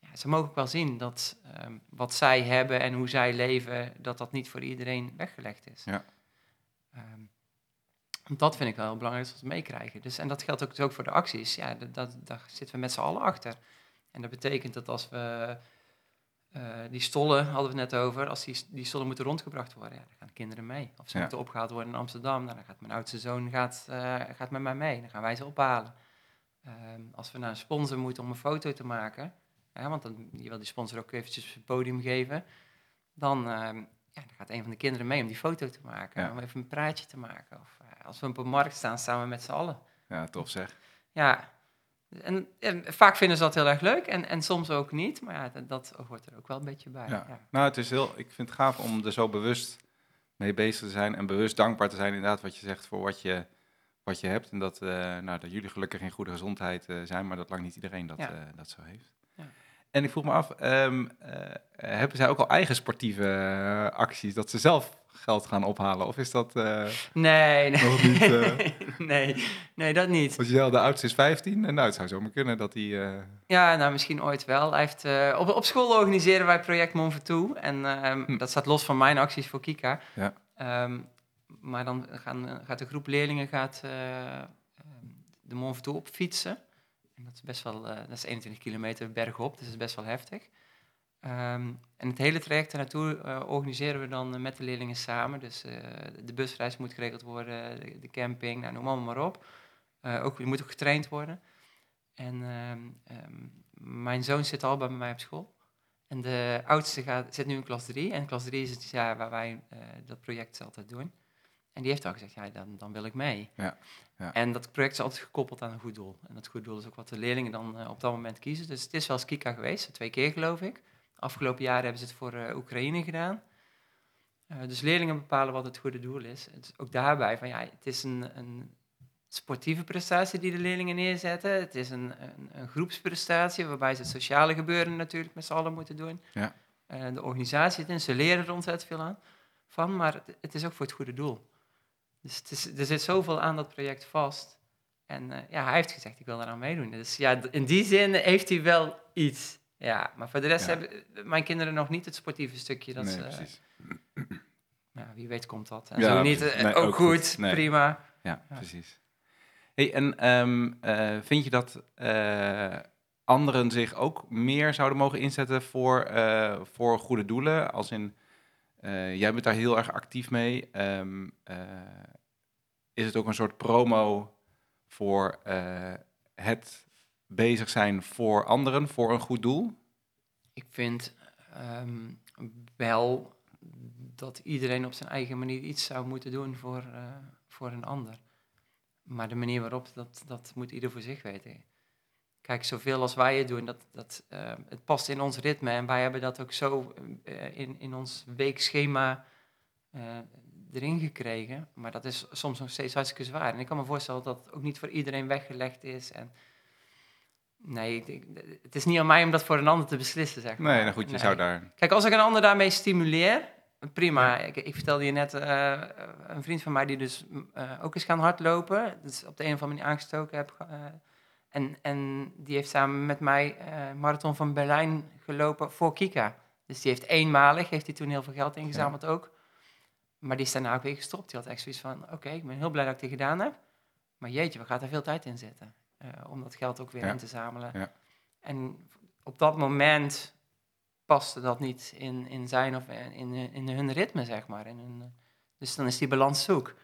Ja, ze mogen ook wel zien dat ehm, wat zij hebben en hoe zij leven, dat dat niet voor iedereen weggelegd is. Ja. Ehm, Dat vind ik wel heel belangrijk dat we het meekrijgen. Dus, en dat geldt ook, dus ook voor de acties. Ja, dat, dat, daar zitten we met z'n allen achter. En dat betekent dat als we eh, die stollen, hadden we het net over, als die, die stollen moeten rondgebracht worden, ja, dan gaan de kinderen mee. Of ze Ja. moeten opgehaald worden in Amsterdam, nou, dan gaat mijn oudste zoon gaat, eh, gaat met mij mee. Dan gaan wij ze ophalen. Ehm, als we naar een sponsor moeten om een foto te maken, ja, want dan, je wil die sponsor ook eventjes het podium geven, dan, ehm, ja, dan gaat een van de kinderen mee om die foto te maken, om even een praatje te maken. Of eh, als we op een markt staan, staan we met z'n allen. Ja, tof zeg. Ja, en, en vaak vinden ze dat heel erg leuk en, en soms ook niet, maar ja, dat, dat hoort er ook wel een beetje bij. Ja. ja. Nou, het is heel, ik vind het gaaf om er zo bewust mee bezig te zijn en bewust dankbaar te zijn, inderdaad, wat je zegt voor wat je, wat je hebt. En dat, eh, nou, dat jullie gelukkig in goede gezondheid eh, zijn, maar dat lang niet iedereen dat, Ja. eh, dat zo heeft. Ja. En ik vroeg me af, ehm, eh, hebben zij ook al eigen sportieve eh, acties, dat ze zelf geld gaan ophalen? Of is dat, eh Nee, nee. Nog niet, nee, nee, dat niet. want je de oudste is 15, en nou, het zou zomaar kunnen dat hij... Ja, nou misschien ooit wel. Hij heeft, op, op school organiseren wij project Mon Ventoux. En ehm, Hm. dat staat los van mijn acties voor Kika. Ja. Ehm, maar dan gaan, gaat de groep leerlingen gaat, de Ventoux op fietsen. En dat is best wel, eh, dat is 21 kilometer bergop, dus dat is best wel heftig. Ehm, en het hele traject ernaartoe eh, organiseren we dan met de leerlingen samen. Dus eh, de busreis moet geregeld worden, de, camping, nou, noem allemaal maar op. Ook, je moet ook getraind worden. En ehm, ehm, mijn zoon zit al bij mij op school. En de oudste gaat, zit nu in klas 3. En klas 3 is het jaar waar wij dat project altijd doen. En die heeft al gezegd, ja, dan, dan wil ik mee. Ja, ja. En dat project is altijd gekoppeld aan een goed doel. En dat goed doel is ook wat de leerlingen dan eh, op dat moment kiezen. Dus het is wel eens Kika geweest, twee keer geloof ik. Afgelopen jaren hebben ze het voor eh, Oekraïne gedaan. Eh, dus leerlingen bepalen wat het goede doel is. Het is ook daarbij van, ja, het is een, een sportieve prestatie die de leerlingen neerzetten. Het is een, een, een groepsprestatie waarbij ze het sociale gebeuren natuurlijk met z'n allen moeten doen. Ja. De organisatie, het in, ze leren er ontzettend veel aan van, maar het, het is ook voor het goede doel. Dus het is, er zit zoveel aan dat project vast. En eh, ja, hij heeft gezegd, ik wil eraan meedoen. Dus ja, in die zin heeft hij wel iets. Ja, maar voor de rest Ja. hebben eh, mijn kinderen nog niet het sportieve stukje. Dat nee, ze, eh, precies. ja, wie weet komt dat. En Ja, zo niet, Nee, ook, ook goed, goed. Nee. prima. Ja, Ja. precies. Hey, en ehm, eh, vind je dat anderen zich ook meer zouden mogen inzetten voor, voor goede doelen? Als in, eh, jij bent daar heel erg actief mee. Ehm, eh, is het ook een soort promo voor eh, het bezig zijn voor anderen, voor een goed doel? Ik vind ehm, wel dat iedereen op zijn eigen manier iets zou moeten doen voor, voor een ander. Maar de manier waarop, dat, dat moet ieder voor zich weten. Kijk, zoveel als wij het doen, dat, dat, eh, het past in ons ritme. En wij hebben dat ook zo eh, in, in ons weekschema eh, erin gekregen. Maar dat is soms nog steeds hartstikke zwaar. En ik kan me voorstellen dat ook niet voor iedereen weggelegd is. En nee, ik, het is niet aan mij om dat voor een ander te beslissen, zeg maar. Nee, nou goed, je Nee. zou daar... Kijk, als ik een ander daarmee stimuleer, prima. Ik, ik vertelde je net, een vriend van mij die dus ook is gaan hardlopen. Dus op de een of andere manier aangestoken heb. En, en die heeft samen met mij eh Marathon van Berlijn gelopen voor Kika. Dus die heeft eenmalig, heeft hij toen heel veel geld ingezameld ook. Maar die is daarna ook weer gestopt. Die had echt zoiets van, oké, ik ben heel blij dat ik dit gedaan heb. Maar jeetje, we gaan er veel tijd in zitten. eh, om dat geld ook weer Ja. in te zamelen. Ja. En op dat moment paste dat niet in, in zijn of in, in, in hun ritme, zeg maar. In hun, eh, dus dan is die balans zoek.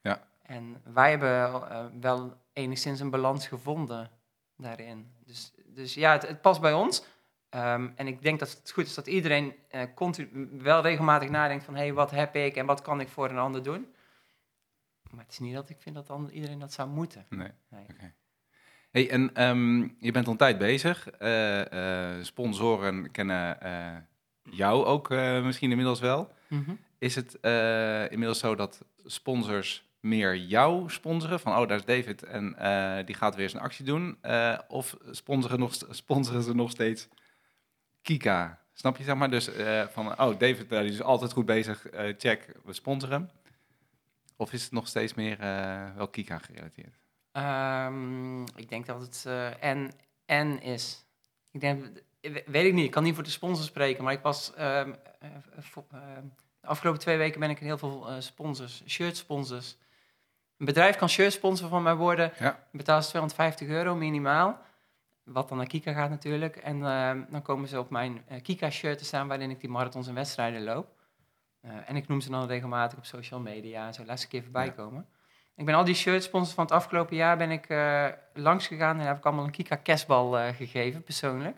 Ja. En wij hebben wel enigszins een balans gevonden daarin. Dus, dus ja, het, het past bij ons. Ehm, en ik denk dat het goed is dat iedereen eh, continu wel regelmatig nadenkt van... hé, hey, wat heb ik en wat kan ik voor een ander doen? Maar het is niet dat ik vind dat ander- iedereen dat zou moeten. Nee. Nee. Hey, en ehm, je bent al een tijd bezig. Eh, eh, sponsoren kennen jou ook misschien inmiddels wel. Mhm. Is het inmiddels zo dat sponsors meer jou sponsoren? Van, oh, daar is David en eh, die gaat weer zijn actie doen. Eh, of sponsoren, nog, sponsoren ze nog steeds Kika? Snap je, zeg maar? Dus eh, van, oh, David die is altijd goed bezig. check, we sponsoren. Of is het nog steeds meer wel Kika gerelateerd? Ehm, ik denk dat het en, en is. Ik denk, we- weet ik niet, ik kan niet voor de sponsor spreken, maar ik was ehm, eh, ehm, de afgelopen twee weken ben ik in heel veel sponsors, shirt sponsors, een bedrijf kan shirt sponsor van mij worden. Ja. Betaal ze 250 euro minimaal. Wat dan naar Kika gaat natuurlijk. En eh, dan komen ze op mijn eh, Kika-shirt te staan waarin ik die marathons en wedstrijden loop. Eh, en ik noem ze dan regelmatig op social media en zo. Laat ze een keer voorbij Ja. komen. Ik ben al die shirt sponsors van het afgelopen jaar ben ik eh, langs gegaan en heb ik allemaal een Kika kerstbal gegeven, persoonlijk.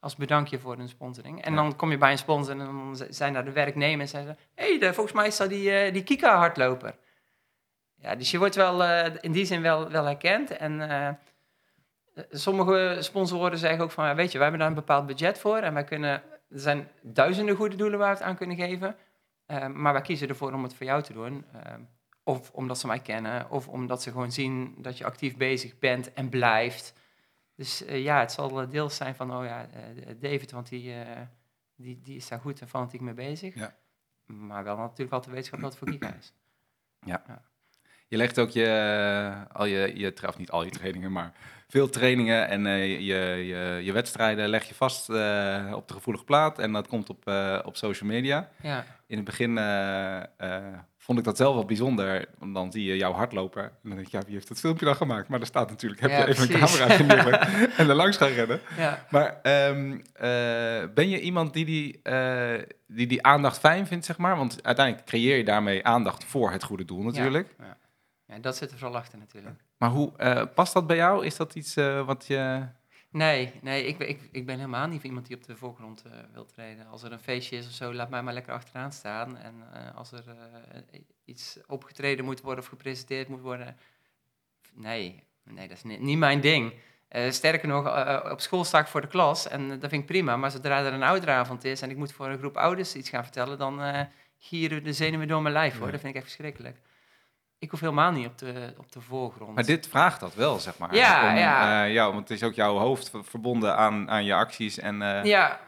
Als bedankje voor hun sponsoring. En Ja. dan kom je bij een sponsor en dan zijn daar de werknemers en zeggen ze... Hé, hey, volgens mij is dat die, die Kika-hardloper. Ja, dus je wordt wel eh, in die zin wel, wel herkend. En eh, sommige sponsoren zeggen ook van... ja, Weet je, wij hebben daar een bepaald budget voor. En wij kunnen... Er zijn duizenden goede doelen waar we het aan kunnen geven. Eh, maar wij kiezen ervoor om het voor jou te doen. Of omdat ze mij kennen. Of omdat ze gewoon zien dat je actief bezig bent en blijft. Dus ja, het zal deels zijn van... Oh ja, David, want die, die, die is daar goed en fanatiek mee bezig. Ja. Maar wel natuurlijk altijd wetenschap dat het voor Kika is. Je legt ook je, al je, je, of niet al je trainingen, maar veel trainingen en eh, je, je, je wedstrijden leg je vast eh, op de gevoelige plaat en dat komt op, eh, op social media. Ja, In het begin vond ik dat zelf wel bijzonder, want dan zie je jouw hardloper en dan denk je, ja, wie heeft dat filmpje dan gemaakt? Maar er staat natuurlijk, heb Ja, je even precies. een camera neergelegd en er langs gaan rennen. ja. Maar ehm, eh, ben je iemand die die, die die aandacht fijn vindt, zeg maar? Want uiteindelijk creëer je daarmee aandacht voor het goede doel natuurlijk. ja dat zit er vooral achter natuurlijk. Maar hoe eh, past dat bij jou? Is dat iets eh, wat je... Nee, nee ik, ben- ik, ik ben helemaal niet iemand die op de voorgrond eh, wil treden. Als er een feestje is of zo, laat mij maar lekker achteraan staan. En als er iets opgetreden moet worden of gepresenteerd moet worden... Nee, nee dat is ni- niet mijn ding. Sterker nog, op school sta ik voor de klas en dat vind ik prima. Maar zodra er een ouderavond is en ik moet voor een groep ouders iets gaan vertellen... dan gieren de zenuwen door mijn lijf, hoor. Ja. Dat vind ik echt verschrikkelijk. Ik hoef helemaal niet op de, op de voorgrond. Maar dit vraagt dat wel, zeg maar. Ja, Om, ja. eh, jou, want het is ook jouw hoofd verbonden aan, aan je acties. En, eh, Ja,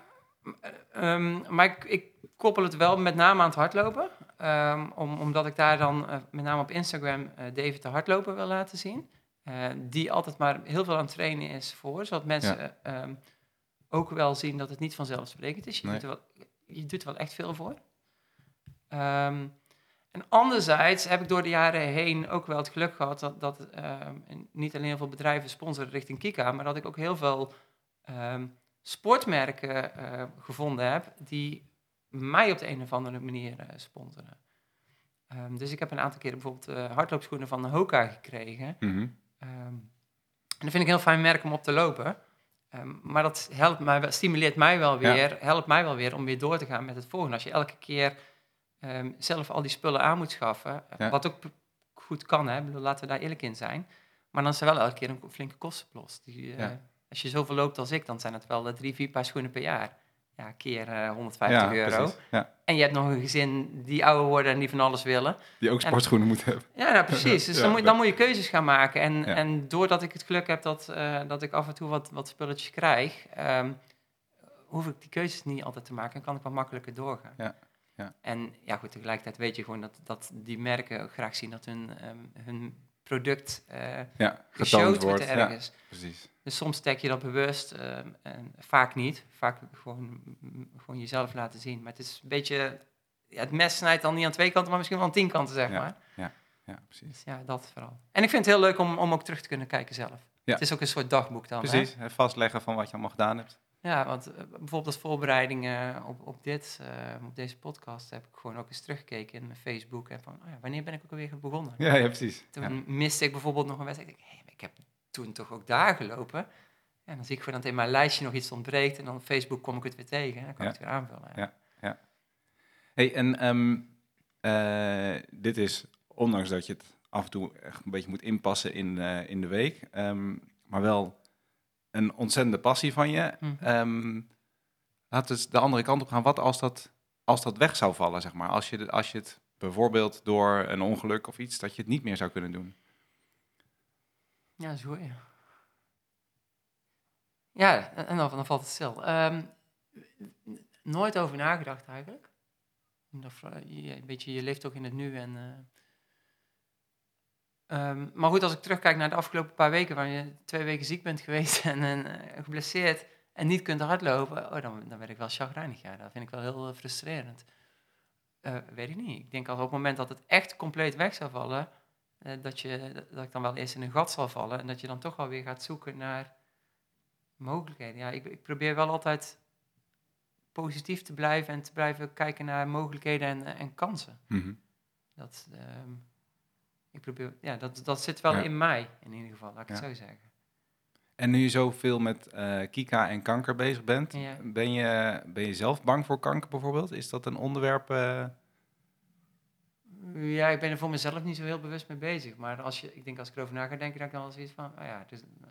ehm, maar ik, ik koppel het wel met name aan het hardlopen. Ehm, om, omdat ik daar dan eh, met name op Instagram David de hardloper wil laten zien. Die altijd maar heel veel aan het trainen is voor. Zodat mensen eh, ehm, ook wel zien dat het niet vanzelfsprekend is. Je, Nee. doet, er wel, je doet er wel echt veel voor. Ehm, en anderzijds heb ik door de jaren heen ook wel het geluk gehad dat, dat ehm, niet alleen heel veel bedrijven sponsoren richting Kika, maar dat ik ook heel veel ehm, sportmerken eh, gevonden heb die mij op de een of andere manier eh, sponsoren. Ehm, dus ik heb een aantal keren bijvoorbeeld eh, hardloopschoenen van Hoka gekregen. mhm. Ehm, en dat vind ik een heel fijn merk om op te lopen. Ehm, maar dat helpt mij, stimuleert mij wel Ja. weer, helpt mij wel weer om weer door te gaan met het volgende. Als je elke keer ehm, zelf al die spullen aan moet schaffen, eh, Ja. wat ook goed kan, hè, bedoel, laten we daar eerlijk in zijn. Maar dan is er wel elke keer een flinke kostenpost. Die, eh. Als je zoveel loopt als ik, dan zijn het wel eh, drie, vier paar schoenen per jaar. Ja, keer eh, 150 ja, euro. En je hebt nog een gezin die ouder worden en die van alles willen. die ook En- sportschoenen moeten hebben. Ja, nou, precies. Dus dan, moet, dan moet je keuzes gaan maken. En, en doordat ik het geluk heb dat, eh, dat ik af en toe wat, wat spulletjes krijg, ehm, hoef ik die keuzes niet altijd te maken en kan ik wat makkelijker doorgaan. Ja, ja. En ja, goed, tegelijkertijd weet je gewoon dat, dat die merken ook graag zien dat hun, ehm, hun product eh Ja, geshowd wordt. Ja, ergens. precies. Dus soms tag je dat bewust ehm, en vaak niet. Vaak gewoon, gewoon jezelf laten zien. Maar het is een beetje, ja, het mes snijdt dan niet aan twee kanten, maar misschien wel aan tien kanten, zeg Ja. maar. Ja, precies. Dus ja, dat vooral. En ik vind het heel leuk om, om ook terug te kunnen kijken zelf. Ja. Het is ook een soort dagboek dan. Precies, hè, vastleggen van wat je allemaal gedaan hebt. Ja, want eh, bijvoorbeeld als voorbereiding op, op, dit, eh, op deze podcast heb ik gewoon ook eens teruggekeken in mijn Facebook. En van, oh ja, wanneer ben ik ook alweer begonnen? Ja, ja precies. Toen Ja. miste ik bijvoorbeeld nog een wedstrijd. Ik hé, maar ik heb toen toch ook daar gelopen. En dan zie ik gewoon dat in mijn lijstje nog iets ontbreekt. En dan op Facebook kom ik het weer tegen. En dan kan Ja. ik het weer aanvullen. Ja. Hey, en ehm, eh, dit is, ondanks dat je het af en toe echt een beetje moet inpassen in, in de week, ehm, maar wel een ontzettende passie van je. Ehm, laat dus de andere kant op gaan. Wat als dat, als dat weg zou vallen, zeg maar? Als je, als je het bijvoorbeeld door een ongeluk of iets, dat je het niet meer zou kunnen doen. Ja, zo ja. Ja, en dan, dan valt het stil. Ehm, nooit over nagedacht eigenlijk. Vra- je, een beetje, je leeft ook in het nu. En, eh, ehm, maar goed, als ik terugkijk naar de afgelopen paar weken, waar je twee weken ziek bent geweest en, en eh, geblesseerd en niet kunt hardlopen, oh, dan, dan werd ik wel chagrijnig. Ja, dat vind ik wel heel eh, frustrerend. Eh, weet ik niet. Ik denk als op het moment dat het echt compleet weg zou vallen, dat, je, dat- ik dan wel eerst in een gat zal vallen en dat je dan toch wel weer gaat zoeken naar mogelijkheden. Ja, ik, ik probeer wel altijd positief te blijven en te blijven kijken naar mogelijkheden en, en kansen. Mhm. Dat, ehm, ik probeer, ja, dat, dat zit wel Ja. in mij, in ieder geval, laat ik Ja. het zo zeggen. En nu je zoveel met eh, Kika en kanker bezig bent, Ja. ben, je, ben je zelf bang voor kanker bijvoorbeeld? Is dat een onderwerp? eh, Ja, ik ben er voor mezelf niet zo heel bewust mee bezig. Maar als je, ik denk als ik erover na ga denken, dat ik dan wel zoiets van, oh ja, dus, eh,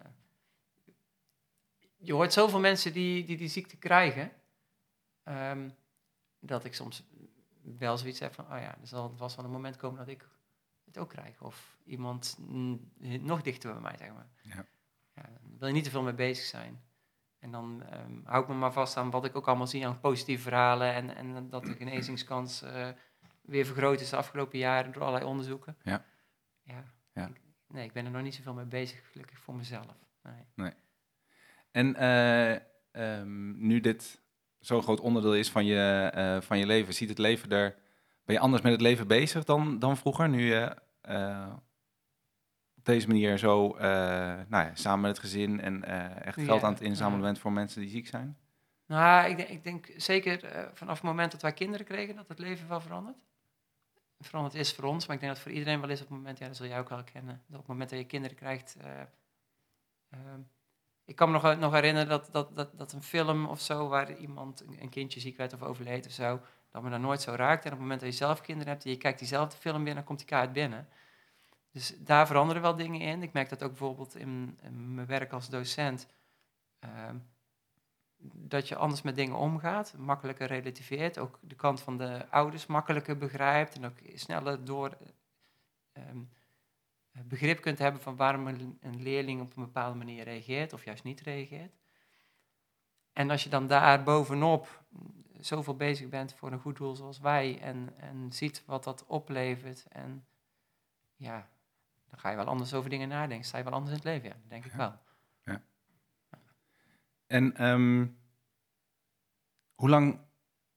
je hoort zoveel mensen die die, die ziekte krijgen, ehm, dat ik soms wel zoiets heb van, oh ja, er zal vast wel een moment komen dat ik ook krijg. Of iemand nog dichter bij mij, zeg maar. Ja. Ja, daar wil je niet te veel mee bezig zijn. En dan ehm, hou ik me maar vast aan wat ik ook allemaal zie aan positieve verhalen. En, en dat de genezingskans eh, weer vergroot is de afgelopen jaren door allerlei onderzoeken. Ja. ja. Ja. Ik- nee, ik ben er nog niet zoveel mee bezig, gelukkig voor mezelf. Nee. En eh, ehm, nu dit zo'n groot onderdeel is van je, eh, van je leven, ziet het leven er. Ben je anders met het leven bezig dan, dan vroeger? Nu je op deze manier zo eh, nou ja, samen met het gezin en eh, echt geld aan het inzamelen bent voor mensen die ziek zijn? Nou, ik denk, ik denk zeker eh, vanaf het moment dat wij kinderen kregen, dat het leven wel verandert. Veranderd is voor ons, maar ik denk dat voor iedereen wel is op het moment, ja, dat zul jij ook wel kennen, dat op het moment dat je kinderen krijgt. eh, ehm, ik kan me nog, nog herinneren dat, dat, dat, dat een film of zo, waar iemand, een, een kindje ziek werd of overleed of zo, dat me daar nooit zo raakt. En op het moment dat je zelf kinderen hebt en je kijkt diezelfde film weer, dan komt die kaart binnen. Dus daar veranderen wel dingen in. Ik merk dat ook bijvoorbeeld in, mijn werk als docent. ehm, dat je anders met dingen omgaat, makkelijker relativeert, ook de kant van de ouders makkelijker begrijpt en ook sneller door ehm, begrip kunt hebben van waarom een leerling op een bepaalde manier reageert of juist niet reageert. En als je dan daar bovenop zoveel bezig bent voor een goed doel zoals wij en, en ziet wat dat oplevert en ja, dan ga je wel anders over dingen nadenken, sta je wel anders in het leven, ja, denk ik Ja. wel. En ehm, hoe lang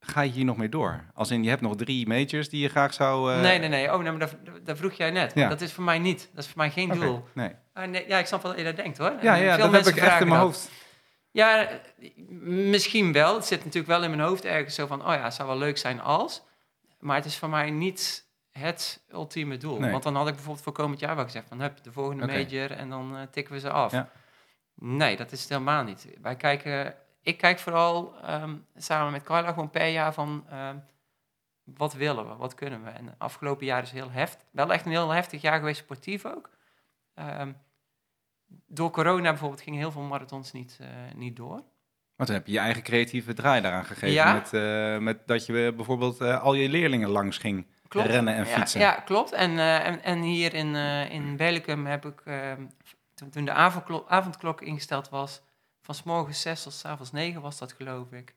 ga je hier nog mee door? Als in, je hebt nog drie majors die je graag zou... eh, nee, nee, nee. Oh, nee, maar dat, dat vroeg jij net. Ja. Dat is voor mij niet. Dat is voor mij geen doel. Nee. Ah, nee, ja, ik snap wel dat je dat denkt hoor. Ja, ja veel dat heb ik echt in mijn hoofd. Ja, misschien wel. Het zit natuurlijk wel in mijn hoofd ergens zo van, oh ja, het zou wel leuk zijn als. Maar het is voor mij niet het ultieme doel. Nee. Want dan had ik bijvoorbeeld voor komend jaar wel gezegd van, hup, de volgende major en dan eh, tikken we ze af. Ja. Nee, dat is het helemaal niet. Wij kijken, ik kijk vooral ehm, samen met Carla gewoon per jaar van, ehm, wat willen we, wat kunnen we. En afgelopen jaar is heel heftig, wel echt een heel heftig jaar geweest, sportief ook. Ehm, door corona bijvoorbeeld gingen heel veel marathons niet, eh, niet door. Want dan heb je je eigen creatieve draai daaraan gegeven. Ja. Met, eh, met dat je bijvoorbeeld eh, al je leerlingen langs ging Klopt. rennen en Ja, fietsen. Ja, klopt. En, en, en hier in, in Bellicum heb ik, toen, toen de avondklok, avondklok ingesteld was, van s morgens 6 tot s avonds 9 was dat geloof ik,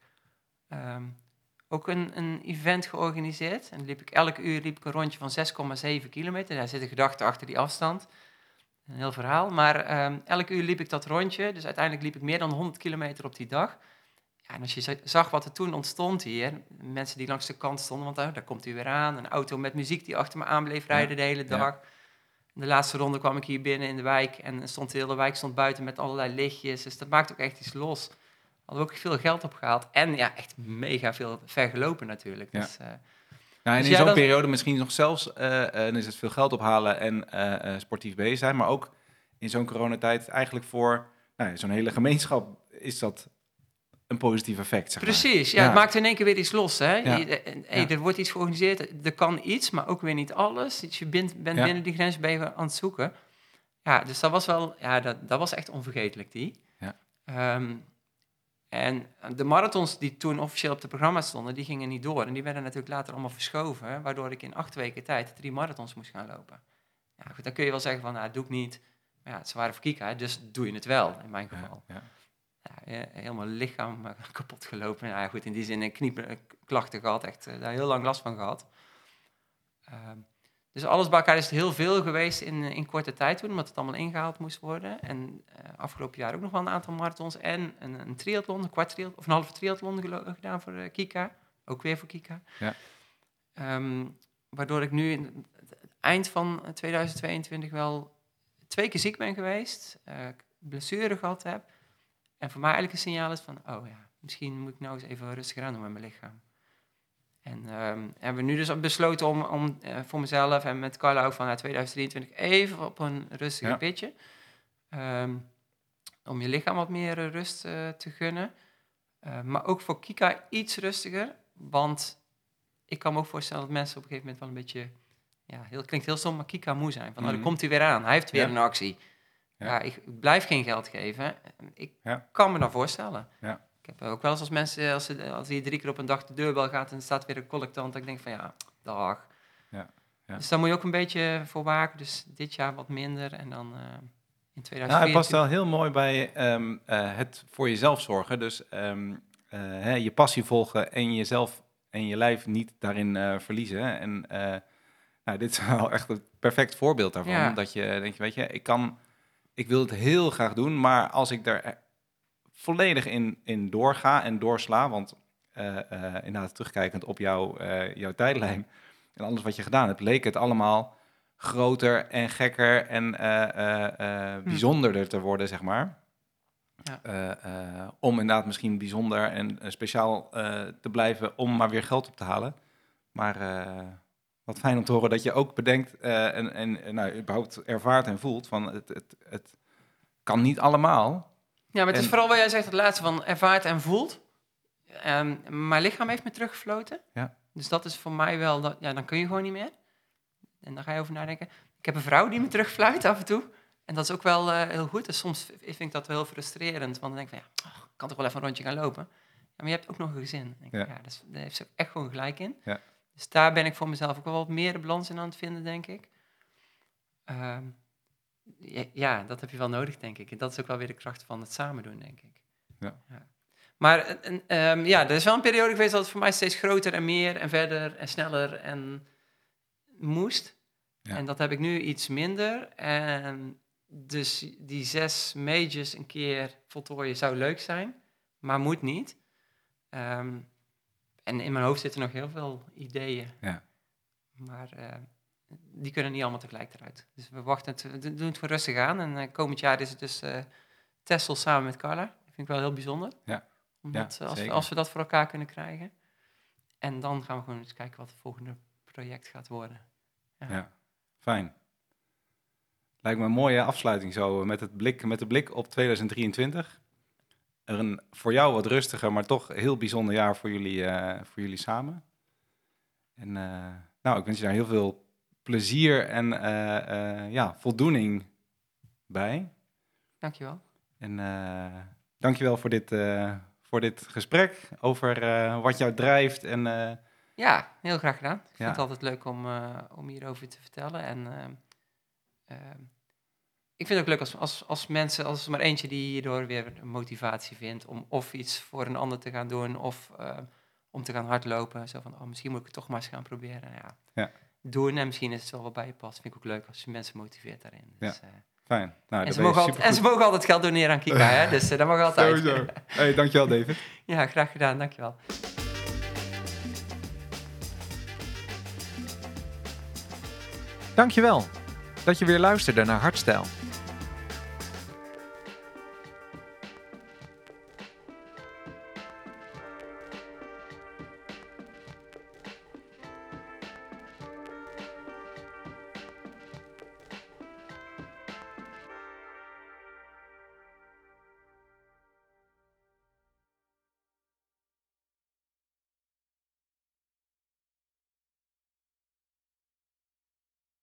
ehm, ook een, een event georganiseerd. En liep ik, elke uur liep ik een rondje van 6,7 kilometer. Daar zit een gedachte achter die afstand. Een heel verhaal. Maar ehm, elke uur liep ik dat rondje. Dus uiteindelijk liep ik meer dan 100 kilometer op die dag. Ja, en als je za- zag wat er toen ontstond hier, mensen die langs de kant stonden, want oh, daar komt hij weer aan. Een auto met muziek die achter me aan bleef rijden de hele ja. dag. De laatste ronde kwam ik hier binnen in de wijk en stond de hele wijk stond buiten met allerlei lichtjes. Dus dat maakt ook echt iets los. Hadden we ook veel geld opgehaald. En ja, echt mega veel vergelopen natuurlijk. Ja. Dus, eh, Nou, en Dus in zo'n periode misschien nog zelfs, eh, eh, dan is het veel geld ophalen en eh, sportief bezig zijn. Maar ook in zo'n coronatijd eigenlijk voor nou, zo'n hele gemeenschap is dat een positief effect, zeg maar. Precies, ja, Ja. het maakt in één keer weer iets los. Hè? Ja. Je- hey, Ja. Er wordt iets georganiseerd, er kan iets, maar ook weer niet alles. Dus je bent, bent binnen die grens ben je aan het zoeken. Ja, dus dat was wel, ja, dat, dat was echt onvergetelijk, die. Ja. En de marathons die toen officieel op het programma stonden, die gingen niet door. En die werden natuurlijk later allemaal verschoven, waardoor ik in acht weken tijd drie marathons moest gaan lopen. Ja, goed, dan kun je wel zeggen van, nou, dat doe ik niet. Maar ja, ze waren hè, dus doe je het wel, in mijn geval Ja, ja. ja, helemaal lichaam eh, kapot gelopen. Ja, goed, in die zin eh, knieklachten gehad, echt eh, daar heel lang last van gehad. Ehm, dus alles bij elkaar is het heel veel geweest in, eh, in korte tijd toen, omdat het allemaal ingehaald moest worden. En eh, afgelopen jaar ook nog wel een aantal marathons en een, een triathlon, een kwart triathlon, of een halve triathlon gedaan voor eh, Kika. Ook weer voor Kika. Ja. Ehm, waardoor ik nu in- eind van 2022 wel twee keer ziek ben geweest, uh, blessure gehad heb. En voor mij eigenlijk een signaal is van, oh ja, misschien moet ik nou eens even rustig aan doen met mijn lichaam. En um, hebben we nu dus besloten om, om uh, voor mezelf en met Carla ook van 2023 even op een rustige ja. pitje. Um, om je lichaam wat meer uh, rust uh, te gunnen. maar ook voor Kika iets rustiger. Want ik kan me ook voorstellen dat mensen op een gegeven moment wel een beetje... Ja, heel, klinkt heel stom, maar Kika moe zijn. Van, mm -hmm. oh, dan komt hij weer aan. Hij heeft weer ja. een actie. Ja. ja. ik blijf geen geld geven. Ik kan me dat voorstellen. Ja. Ik heb ook wel eens als mensen, als, ze, als je drie keer op een dag de deurbel gaat en er staat weer een collectant, ik denk van ja, dag. Ja, ja. Dus daar moet je ook een beetje voor waken. Dus dit jaar wat minder en dan uh, in 2024. Nou, hij past wel heel mooi bij um, uh, het voor jezelf zorgen. Dus um, uh, hè, je passie volgen en jezelf en je lijf niet daarin verliezen. En nou, dit is wel echt een perfect voorbeeld daarvan. Ja. Dat je denkt, weet je, ik kan, ik wil het heel graag doen, maar als ik daar volledig in, in doorga en doorsla. Want uh, uh, inderdaad, terugkijkend op jouw, uh, jouw tijdlijn en alles wat je gedaan hebt, leek het allemaal groter en gekker en bijzonderder te worden, zeg maar. Ja. om inderdaad misschien bijzonder en speciaal te blijven om maar weer geld op te halen. Maar wat fijn om te horen dat je ook bedenkt en, en nou, überhaupt ervaart en voelt van het, het, het kan niet allemaal. Ja, maar het is vooral wat jij zegt, het laatste van ervaart en voelt. Um, mijn lichaam heeft me teruggefloten. Ja. Dus dat is voor mij wel, dat, ja, dan kun je gewoon niet meer. En dan ga je over nadenken. Ik heb een vrouw die me terugfluit af en toe. En dat is ook wel uh, heel goed. Dus soms vind ik dat wel heel frustrerend. Want dan denk ik van, ja, oh, ik kan toch wel even een rondje gaan lopen. Ja, maar je hebt ook nog een gezin. Denk, ja. ja dus, daar heeft ze echt gewoon gelijk in. Ja. Dus daar ben ik voor mezelf ook wel wat meer de balans in aan het vinden, denk ik. Um, ja, dat heb je wel nodig, denk ik. En dat is ook wel weer de kracht van het samen doen, denk ik. Ja. ja. Maar um, ja, er is wel een periode geweest dat het voor mij steeds groter en meer en verder en sneller en moest. Ja. En dat heb ik nu iets minder. En dus die zes majors een keer voltooien zou leuk zijn, maar moet niet. Um, en in mijn hoofd zitten nog heel veel ideeën. Ja. Maar uh, die kunnen niet allemaal tegelijk eruit. Dus we wachten het, we doen het gewoon rustig aan. En uh, komend jaar is het dus uh, Tessel samen met Carla. Dat vind ik wel heel bijzonder. Ja. Omdat, ja, als, we, als we dat voor elkaar kunnen krijgen. En dan gaan we gewoon eens kijken wat het volgende project gaat worden. Ja, ja. fijn. Lijkt me een mooie afsluiting zo, met, het blik, met de blik op 2023. Een voor jou wat rustiger, maar toch heel bijzonder jaar voor jullie, uh, voor jullie samen. En nou, ik wens je daar heel veel plezier en uh, uh, ja, voldoening bij. Dankjewel. En uh, dankjewel voor dit, voor dit gesprek over wat jou drijft. En, ja, heel graag gedaan. Ik ja. vind het altijd leuk om, om hierover te vertellen. En ik vind het ook leuk als, als, als mensen, als er maar eentje die hierdoor weer motivatie vindt om of iets voor een ander te gaan doen of om te gaan hardlopen. Zo van, oh, misschien moet ik het toch maar eens gaan proberen. Ja. ja doen. En misschien is het wel wat bij je past. Vind ik ook leuk als je mensen motiveert daarin. Dus, ja. Fijn. Nou, en, ze mogen altijd, en ze mogen altijd geld doneren aan Kika, hè? dus uh, dat mag altijd. Sowieso. Hey, dankjewel David. ja, graag gedaan. Dankjewel. Dankjewel dat je weer luisterde naar Hartstijl.